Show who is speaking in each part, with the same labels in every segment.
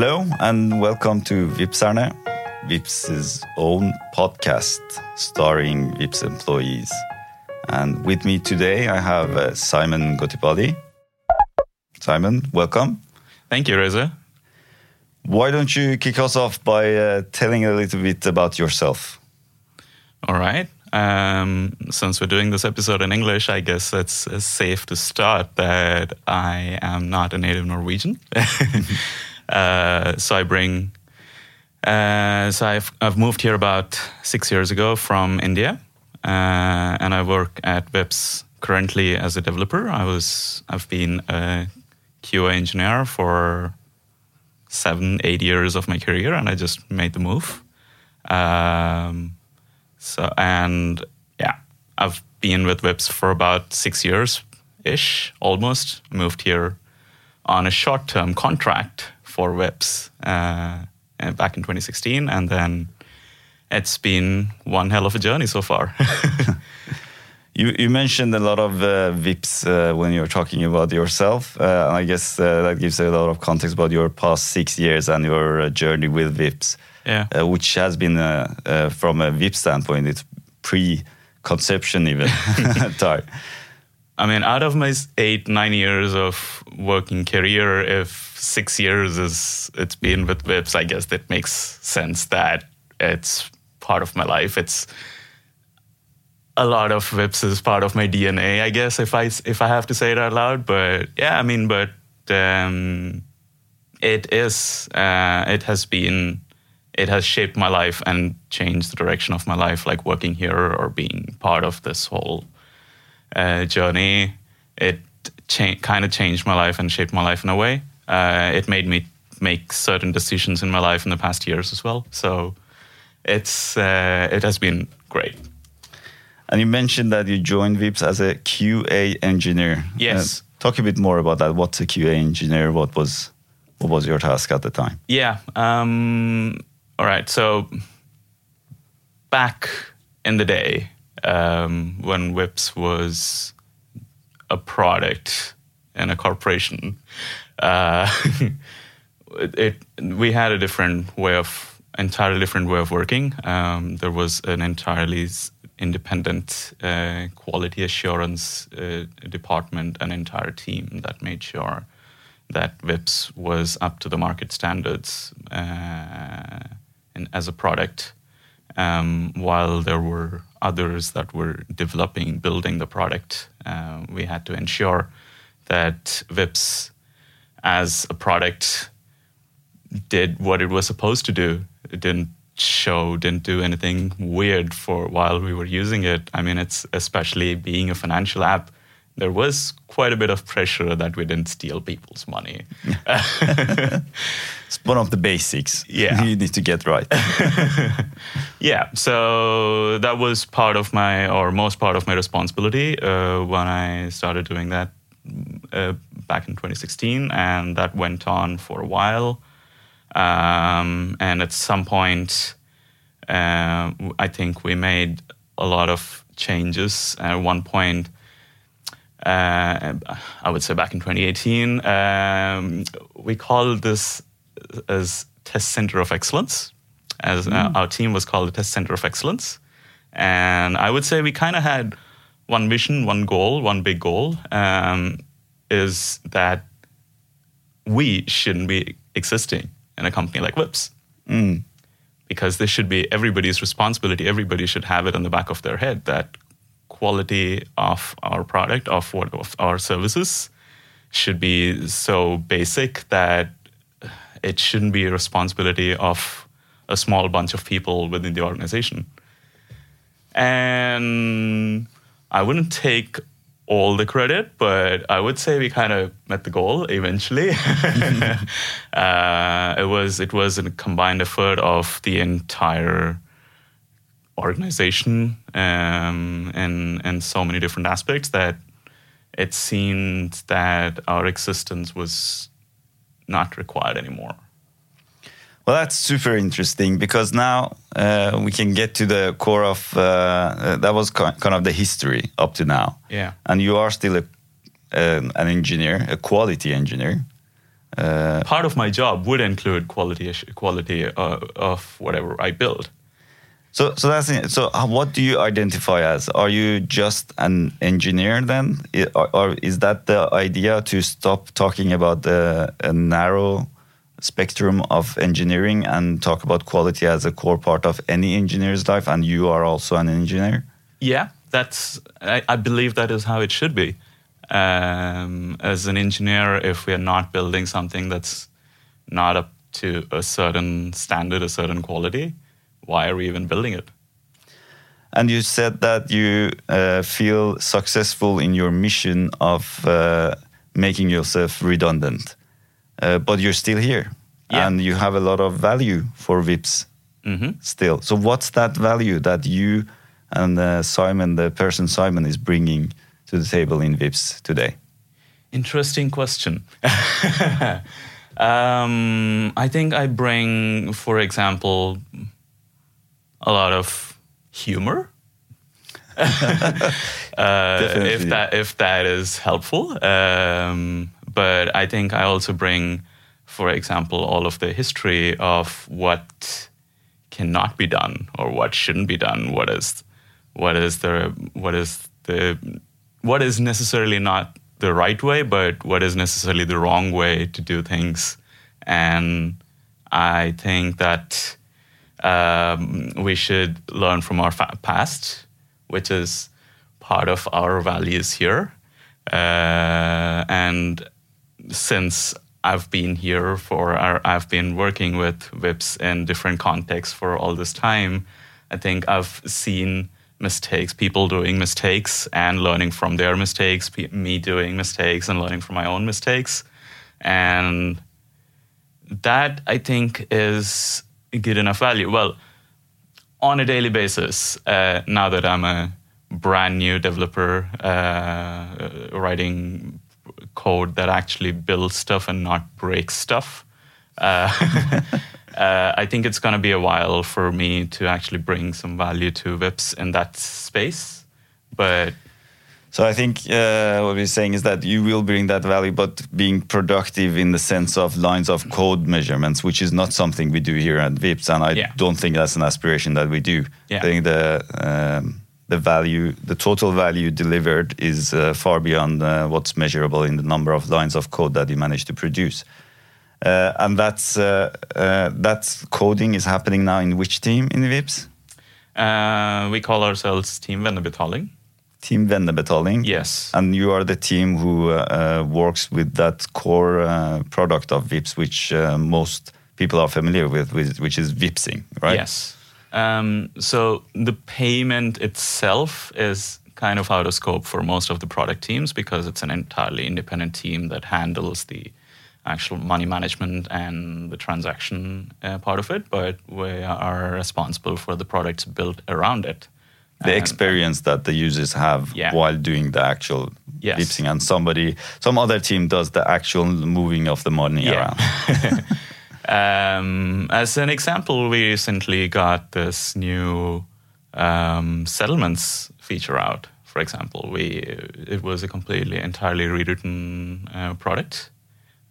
Speaker 1: Hello and welcome to Vippserne, Vipps's own podcast starring Vipps employees. And with me today I have uh, Simon Gottipalli. Simon, welcome.
Speaker 2: Thank you, Reza.
Speaker 1: Why don't you kick us off by uh, telling a little bit about yourself?
Speaker 2: All right. Um, since we're doing this episode in English, I guess it's, it's safe to start that I am not a native Norwegian. uh, so I bring, uh, so I've, I've moved here about six years ago from India, uh, and I work at Vipps currently as a developer. I was, I've been a QA engineer for seven, eight years of my career, and I just made the move. Um, so and yeah, I've been with Vipps for about six years ish, almost. Moved here on a short term contract for Vipps uh, back in 2016, and then it's been one hell of a journey so far.
Speaker 1: You, you mentioned a lot of uh, Vipps uh, when you were talking about yourself. Uh, I guess uh, that gives a lot of context about your past six years and your uh, journey with Vipps,
Speaker 2: yeah.
Speaker 1: uh, which has been, from a Vipps standpoint, it's pre-conception even time.
Speaker 2: I mean, out of my eight, nine years of working career, if six years is it's been with Vipps, I guess that makes sense that it's part of my life. It's a lot of Vipps is part of my DNA, I guess, if I if I have to say it out loud. But yeah, I mean, but um, it is uh, it has been it has shaped my life and changed the direction of my life. Like working here or being part of this whole uh, journey, it cha- kind of changed my life and shaped my life in a way. Uh, it made me make certain decisions in my life in the past years as well. So it's uh, it has been great.
Speaker 1: And you mentioned that you joined Vipps as a QA engineer.
Speaker 2: Yes.
Speaker 1: Uh, talk a bit more about that. What's a QA engineer? What was what was your task at the time?
Speaker 2: Yeah. Um, all right. So back in the day, um, when Vipps was a product and a corporation, uh, it, we had a different way of entirely different way of working. Um, there was an entirely independent uh, quality assurance uh, department, an entire team that made sure that Vipps was up to the market standards uh, and as a product, um, while there were others that were developing, building the product. Uh, we had to ensure that Vipps, as a product, did what it was supposed to do. It didn't show didn't do anything weird for while we were using it. I mean, it's especially being a financial app, there was quite a bit of pressure that we didn't steal people's money.
Speaker 1: it's one of the basics.
Speaker 2: Yeah.
Speaker 1: You need to get right.
Speaker 2: yeah. So that was part of my, or most part of my responsibility uh, when I started doing that uh, back in 2016. And that went on for a while. Um, and at some point, uh, I think we made a lot of changes. At one point, uh, I would say back in 2018, um, we called this as Test Center of Excellence. As uh, mm. our team was called the Test Center of Excellence, and I would say we kind of had one mission, one goal, one big goal um, is that we shouldn't be existing in a company like Vipps.
Speaker 1: Mm.
Speaker 2: Because this should be everybody's responsibility. Everybody should have it on the back of their head that quality of our product, of what of our services, should be so basic that it shouldn't be a responsibility of a small bunch of people within the organization. And I wouldn't take all the credit, but I would say we kind of met the goal eventually. uh, it was it was a combined effort of the entire organization um, and and so many different aspects that it seemed that our existence was not required anymore.
Speaker 1: Well, that's super interesting because now uh, we can get to the core of uh, uh, that was kind of the history up to now.
Speaker 2: Yeah.
Speaker 1: And you are still a, an engineer, a quality engineer. uh,
Speaker 2: Part of my job would include quality quality uh, of whatever I build.
Speaker 1: So so that's so uh, what do you identify as are you just an engineer then or, or is that the idea to stop talking about the narrow spectrum of engineering and talk about quality as a core part of any engineer's life and you are also an engineer
Speaker 2: Yeah, that's. I, I believe that is how it should be. Um, as an engineer, if we are not building something that's not up to a certain standard, a certain quality, why are we even building it?
Speaker 1: And you said that you uh, feel successful in your mission of uh, making yourself redundant, uh, but you're still here,
Speaker 2: Yeah.
Speaker 1: and you have a lot of value for Vipps
Speaker 2: hmm
Speaker 1: still. So what's that value that you and uh, Simon, the person Simon, is bringing to the table in Vipps today?
Speaker 2: Interesting question. um, I think I bring, for example, a lot of humor. uh, if that if that is helpful, um, but I think I also bring, for example, all of the history of what cannot be done or what shouldn't be done. What is what is the what is the what is necessarily not the right way, but what is necessarily the wrong way to do things. And I think that um, we should learn from our fa- past, which is part of our values here. Uh, and since I've been here for, or I've been working with Vipps in different contexts for all this time, I think I've seen mistakes, people doing mistakes and learning from their mistakes, me doing mistakes and learning from my own mistakes. And that I think is good enough value. Well, on a daily basis, uh, now that I'm a brand new developer uh, writing code that actually builds stuff and not breaks stuff, uh, uh, I think it's going to be a while for me to actually bring some value to Vipps in that space. But
Speaker 1: So I think uh, what we're saying is that you will bring that value, but being productive in the sense of lines of code measurements, which is not something we do here at Vipps, and I
Speaker 2: Yeah.
Speaker 1: don't think that's an aspiration that we do.
Speaker 2: Yeah.
Speaker 1: I think the um, the value, the total value delivered, is uh, far beyond uh, what's measurable in the number of lines of code that you manage to produce. Uh, and that's uh, uh, that's coding is happening now in which team in Vipps?
Speaker 2: uh, we call ourselves Team Vennebetaling.
Speaker 1: Team Vennebetaling.
Speaker 2: Yes.
Speaker 1: And you are the team who uh, uh, works with that core uh, product of Vipps, which uh, most people are familiar with, with, which is Vippsing, right?
Speaker 2: Yes. Um, so the payment itself is kind of out of scope for most of the product teams because it's an entirely independent team that handles the actual money management and the transaction uh, part of it. But we are responsible for the products built around it.
Speaker 1: The
Speaker 2: And-
Speaker 1: experience that the users have
Speaker 2: Yeah.
Speaker 1: while doing the actual
Speaker 2: Yes.
Speaker 1: And somebody, some other team does the actual moving of the money
Speaker 2: Yeah.
Speaker 1: around.
Speaker 2: Um, as an example, we recently got this new um, settlements feature out. For example, we it was a completely entirely rewritten uh, product.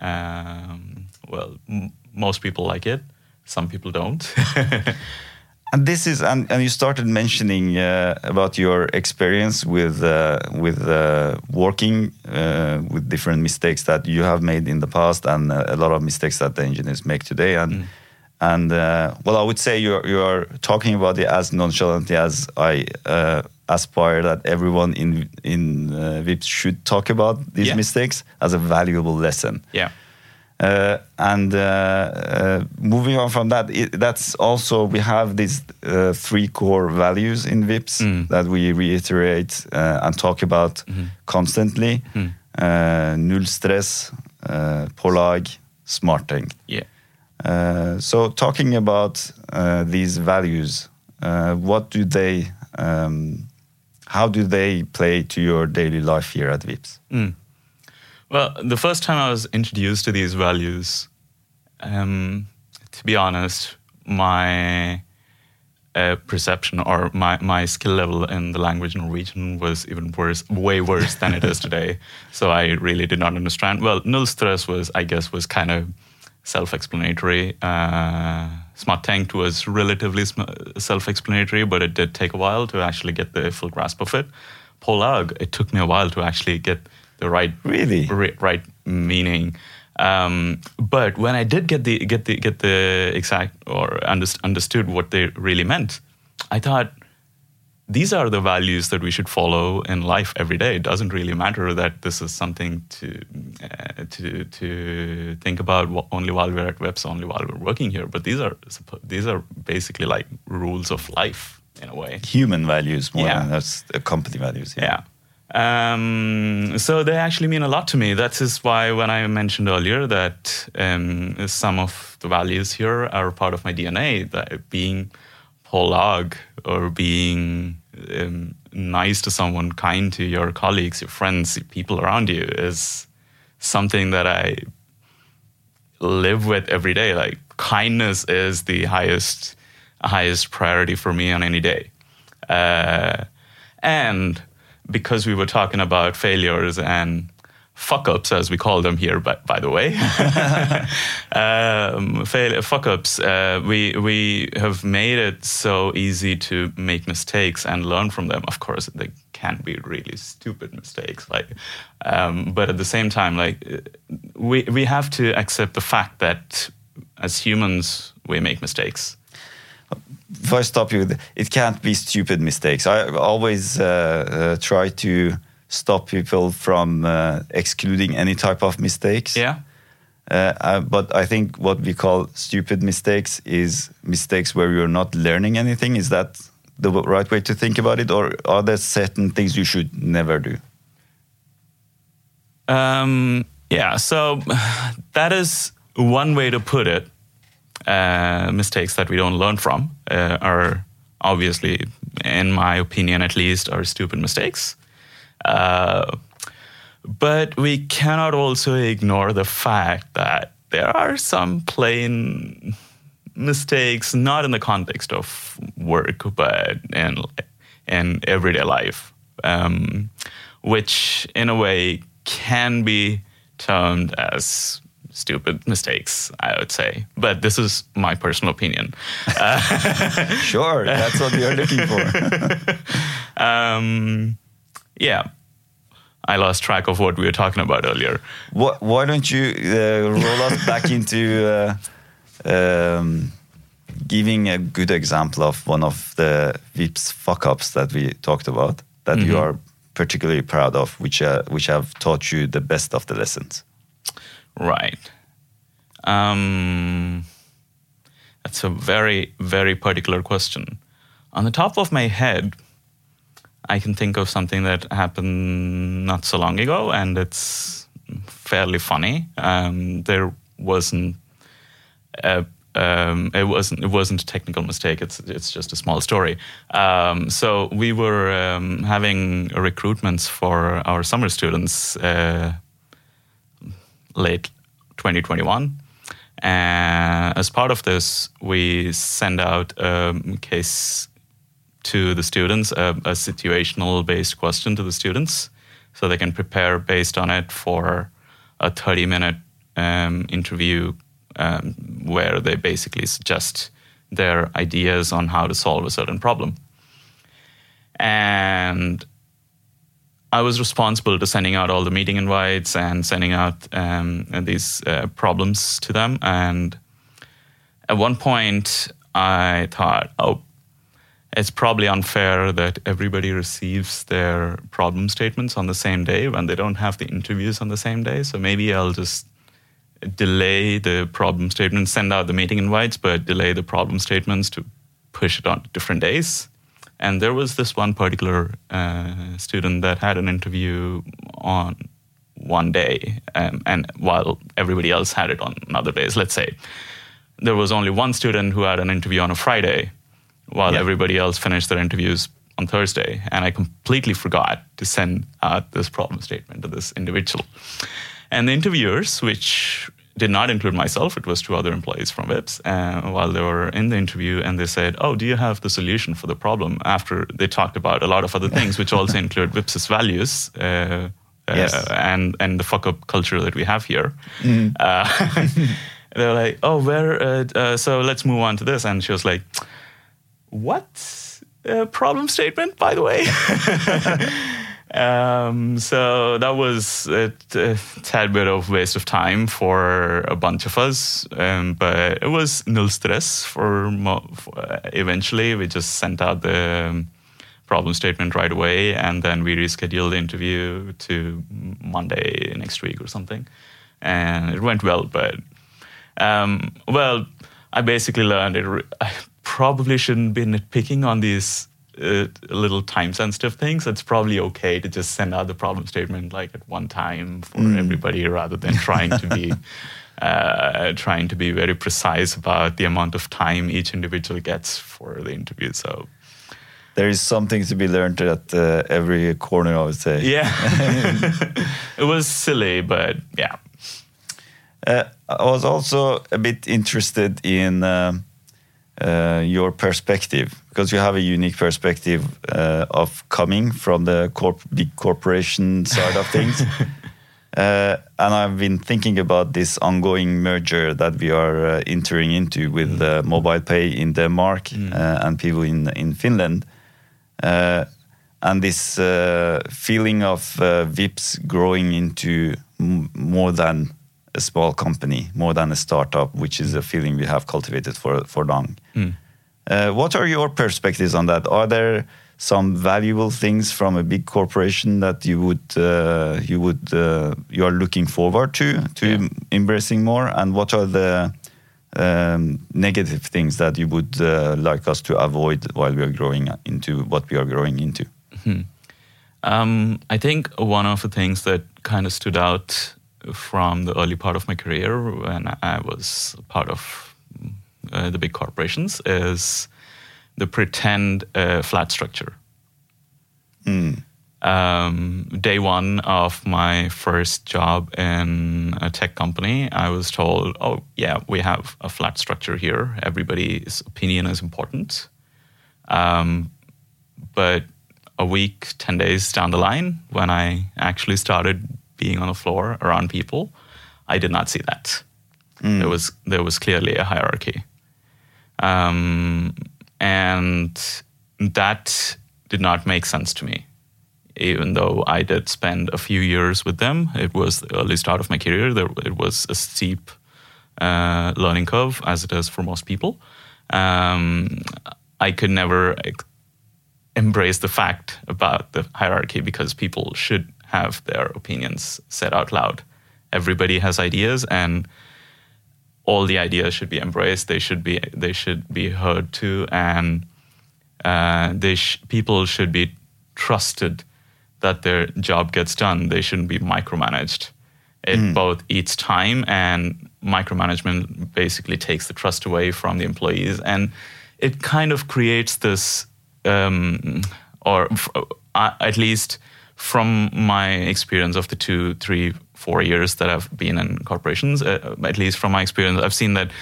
Speaker 2: Um, well, m- most people like it. Some people don't.
Speaker 1: And this is, and, and you started mentioning uh, about your experience with uh, with uh, working uh, with different mistakes that you have made in the past, and uh, a lot of mistakes that the engineers make today. And and uh, well, I would say you are, you are talking about it as nonchalantly as I uh, aspire that everyone in in uh, Vipps should talk about these
Speaker 2: Yeah.
Speaker 1: mistakes as a valuable lesson.
Speaker 2: yeah.
Speaker 1: Uh, and uh, uh, moving on from that, it, that's also we have these uh, three core values in Vipps
Speaker 2: Mm.
Speaker 1: that we reiterate uh, and talk about constantly.
Speaker 2: Mm.
Speaker 1: Uh, null stress, uh, På lag, smarting.
Speaker 2: Yeah.
Speaker 1: Uh, so talking about uh, these values, uh, what do they, um, how do they play to your daily life here at Vipps?
Speaker 2: Mm. Well, the first time I was introduced to these values, um, to be honest, my uh, perception or my, my skill level in the language Norwegian was even worse, way worse than it is today. So I really did not understand. Well, null stress was, I guess, was kind of self-explanatory. Uh, Småtenkt was relatively sm- self-explanatory, but it did take a while to actually get the full grasp of it. På lag, it took me a while to actually get the right
Speaker 1: Really?
Speaker 2: ri- right meaning. Um, but when I did get the get the get the exact or underst- understood what they really meant, I thought these are the values that we should follow in life every day. It doesn't really matter that this is something to uh, to to think about only while we're at Vipps, only while we're working here. But these are these are basically like rules of life in a way.
Speaker 1: Human values more
Speaker 2: Yeah.
Speaker 1: than that's company values.
Speaker 2: Yeah. Um, so they actually mean a lot to me. That is why when I mentioned earlier that um, some of the values here are part of my DNA, that being på lag or being um, nice to someone, kind to your colleagues, your friends, people around you is something that I live with every day. Like kindness is the highest highest priority for me on any day. Uh, and because we were talking about failures and fuck ups, as we call them here, by, by the way, um, fail, fuck ups, uh, we, we have made it so easy to make mistakes and learn from them. Of course, they can be really stupid mistakes, like, um, but at the same time, like, uh, we, we have to accept the fact that as humans, we make mistakes.
Speaker 1: If I stop you, with- it can't be stupid mistakes. I always uh, uh, try to stop people from uh, excluding any type of mistakes.
Speaker 2: Yeah.
Speaker 1: Uh, uh, but I think what we call stupid mistakes is mistakes where you're not learning anything. Is that the right way to think about it, or are there certain things you should never do?
Speaker 2: Um, yeah, so that is one way to put it. Uh, mistakes that we don't learn from uh, are obviously, in my opinion at least, are stupid mistakes. Uh, but we cannot also ignore the fact that there are some plain mistakes, not in the context of work, but in in everyday life, um, which in a way can be termed as stupid mistakes. I would say, but this is my personal opinion.
Speaker 1: Sure, that's what we are looking for.
Speaker 2: Um, yeah. I lost track of what we were talking about earlier.
Speaker 1: Wh- why don't you uh, roll us back into uh, um, giving a good example of one of the Vipps's fuck ups that we talked about that you are particularly proud of, which uh, which have taught you the best of the lessons?
Speaker 2: Right. Um, that's a very, very particular question. On the top of my head, I can think of something that happened not so long ago, and it's fairly funny. Um, there wasn't a um, it wasn't it wasn't a technical mistake. It's it's just a small story. Um, so we were um, having recruitments for our summer students uh, late 2021. And as part of this, we send out a case to the students, a, a situational based question to the students, so they can prepare based on it for a 30 minute um, interview um, where they basically suggest their ideas on how to solve a certain problem. And I was responsible to sending out all the meeting invites and sending out um, these uh, problems to them. And at one point, I thought, oh, it's probably unfair that everybody receives their problem statements on the same day when they don't have the interviews on the same day. So maybe I'll just delay the problem statements, send out the meeting invites, but delay the problem statements to push it on different days. And there was this one particular uh, student that had an interview on one day, um, and while everybody else had it on other days, let's say, there was only one student who had an interview on a Friday, while everybody else finished their interviews on Thursday. And I completely forgot to send out this problem statement to this individual. And the interviewers, which did not include myself. It was two other employees from Vipps uh, while they were in the interview, and they said, "Oh, do you have the solution for the problem?" After they talked about a lot of other things, which also include Vipps's values. Uh,
Speaker 1: Yes.
Speaker 2: uh, and and the fuck up culture that we have here. Uh, they're like, oh, where? Uh, uh, so let's move on to this. And she was like, what uh, problem statement, by the way? um, so that was a, a tad bit of waste of time for a bunch of us, um, but it was nil stress for, mo- for uh, eventually. We just sent out the um, problem statement right away, and then we rescheduled the interview to Monday next week or something, and it went well. But um, well, I basically learned it. re- I probably shouldn't be nitpicking on these uh, little time-sensitive things. It's probably okay to just send out the problem statement like at one time for everybody, rather than trying to be. Uh, trying to be very precise about the amount of time each individual gets for the interview. So,
Speaker 1: There is something to be learned at uh, every corner, I would say.
Speaker 2: yeah, it was silly, but yeah.
Speaker 1: Uh, I was also a bit interested in um uh, your perspective because you have a unique perspective uh, of coming from the corp- big corporation side of things. Uh, and I've been thinking about this ongoing merger that we are uh, entering into with uh, MobilePay in Denmark uh, and Pivo in in Finland, uh, and this feeling of Vipps growing into more than a small company, more than a startup, which is a feeling we have cultivated for for long. Uh, what are your perspectives on that? Are there some valuable things from a big corporation that you would uh, you would uh, you are looking forward to to
Speaker 2: Yeah.
Speaker 1: embracing more? And what are the um, negative things that you would uh, like us to avoid while we are growing into what we are growing into?
Speaker 2: Um, I think one of the things that kind of stood out from the early part of my career when I was part of uh, the big corporations is the pretend uh, flat structure. Um, day one of my first job in a tech company, I was told, "Oh, yeah, we have a flat structure here. Everybody's opinion is important." Um, but a week, 10 days down the line, when I actually started being on the floor around people, I did not see that. There was there was clearly a hierarchy, um, and that did not make sense to me. Even though I did spend a few years with them, it was the early start of my career. There, it was a steep uh, learning curve, as it is for most people. Um, I could never embrace the fact about the hierarchy because people should have their opinions said out loud. Everybody has ideas, and all the ideas should be embraced. They should be they should be heard to, and uh, they sh- people should be trusted that their job gets done. They shouldn't be micromanaged. It both eats time and micromanagement basically takes the trust away from the employees, and it kind of creates this, um, or f- uh, at least from my experience of the two, three, four years that I've been in corporations, uh, at least from my experience, I've seen that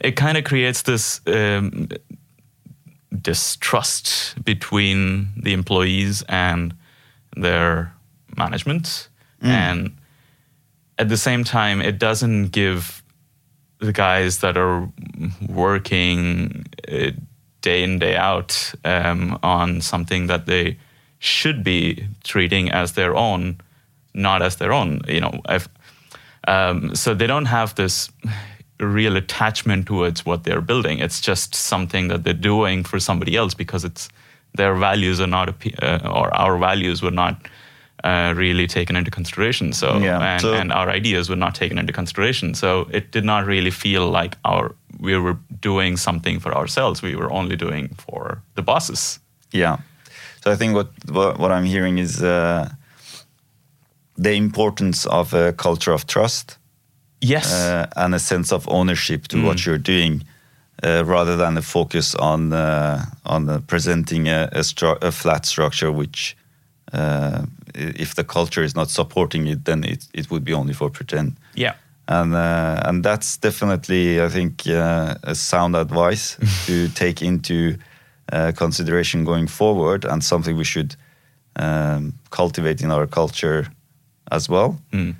Speaker 2: it kind of creates this um, distrust between the employees and their management. And at the same time, it doesn't give the guys that are working uh, day in, day out um, on something that they should be treating as their own, not as their own. You know, if, um, so they don't have this real attachment towards what they're building. It's just something that they're doing for somebody else because it's their values are not uh, or our values were not uh, really taken into consideration. So,
Speaker 1: Yeah,
Speaker 2: and,
Speaker 1: so-
Speaker 2: and our ideas were not taken into consideration. So it did not really feel like our we were doing something for ourselves. We were only doing for the bosses.
Speaker 1: Yeah. So I think what what, what I'm hearing is uh, the importance of a culture of trust
Speaker 2: Yes.
Speaker 1: uh, and a sense of ownership to what you're doing, uh, rather than a focus on uh, on presenting a, a, stru- a flat structure. Which, uh, if the culture is not supporting it, then it it would be only for pretend.
Speaker 2: yeah.
Speaker 1: and uh, and that's definitely I think uh, a sound advice to take into consideration going forward, and something we should um, cultivate in our culture as well,
Speaker 2: Mm.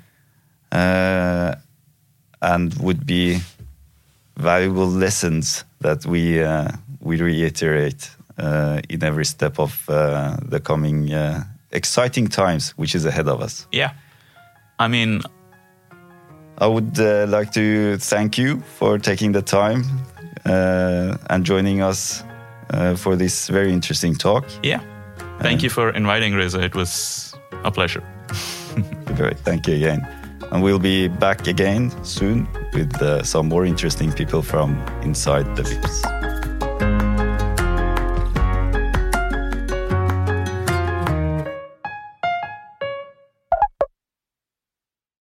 Speaker 1: uh, and would be valuable lessons that we uh, we reiterate uh, in every step of uh, the coming uh, exciting times which is ahead of us.
Speaker 2: Yeah. I mean,
Speaker 1: I would uh, like to thank you for taking the time uh, and joining us uh, for this very interesting talk.
Speaker 2: yeah. Thank you for inviting Reza. It was a pleasure.
Speaker 1: Great, thank you again. And we'll be back again soon with uh, some more interesting people from inside the Vipps.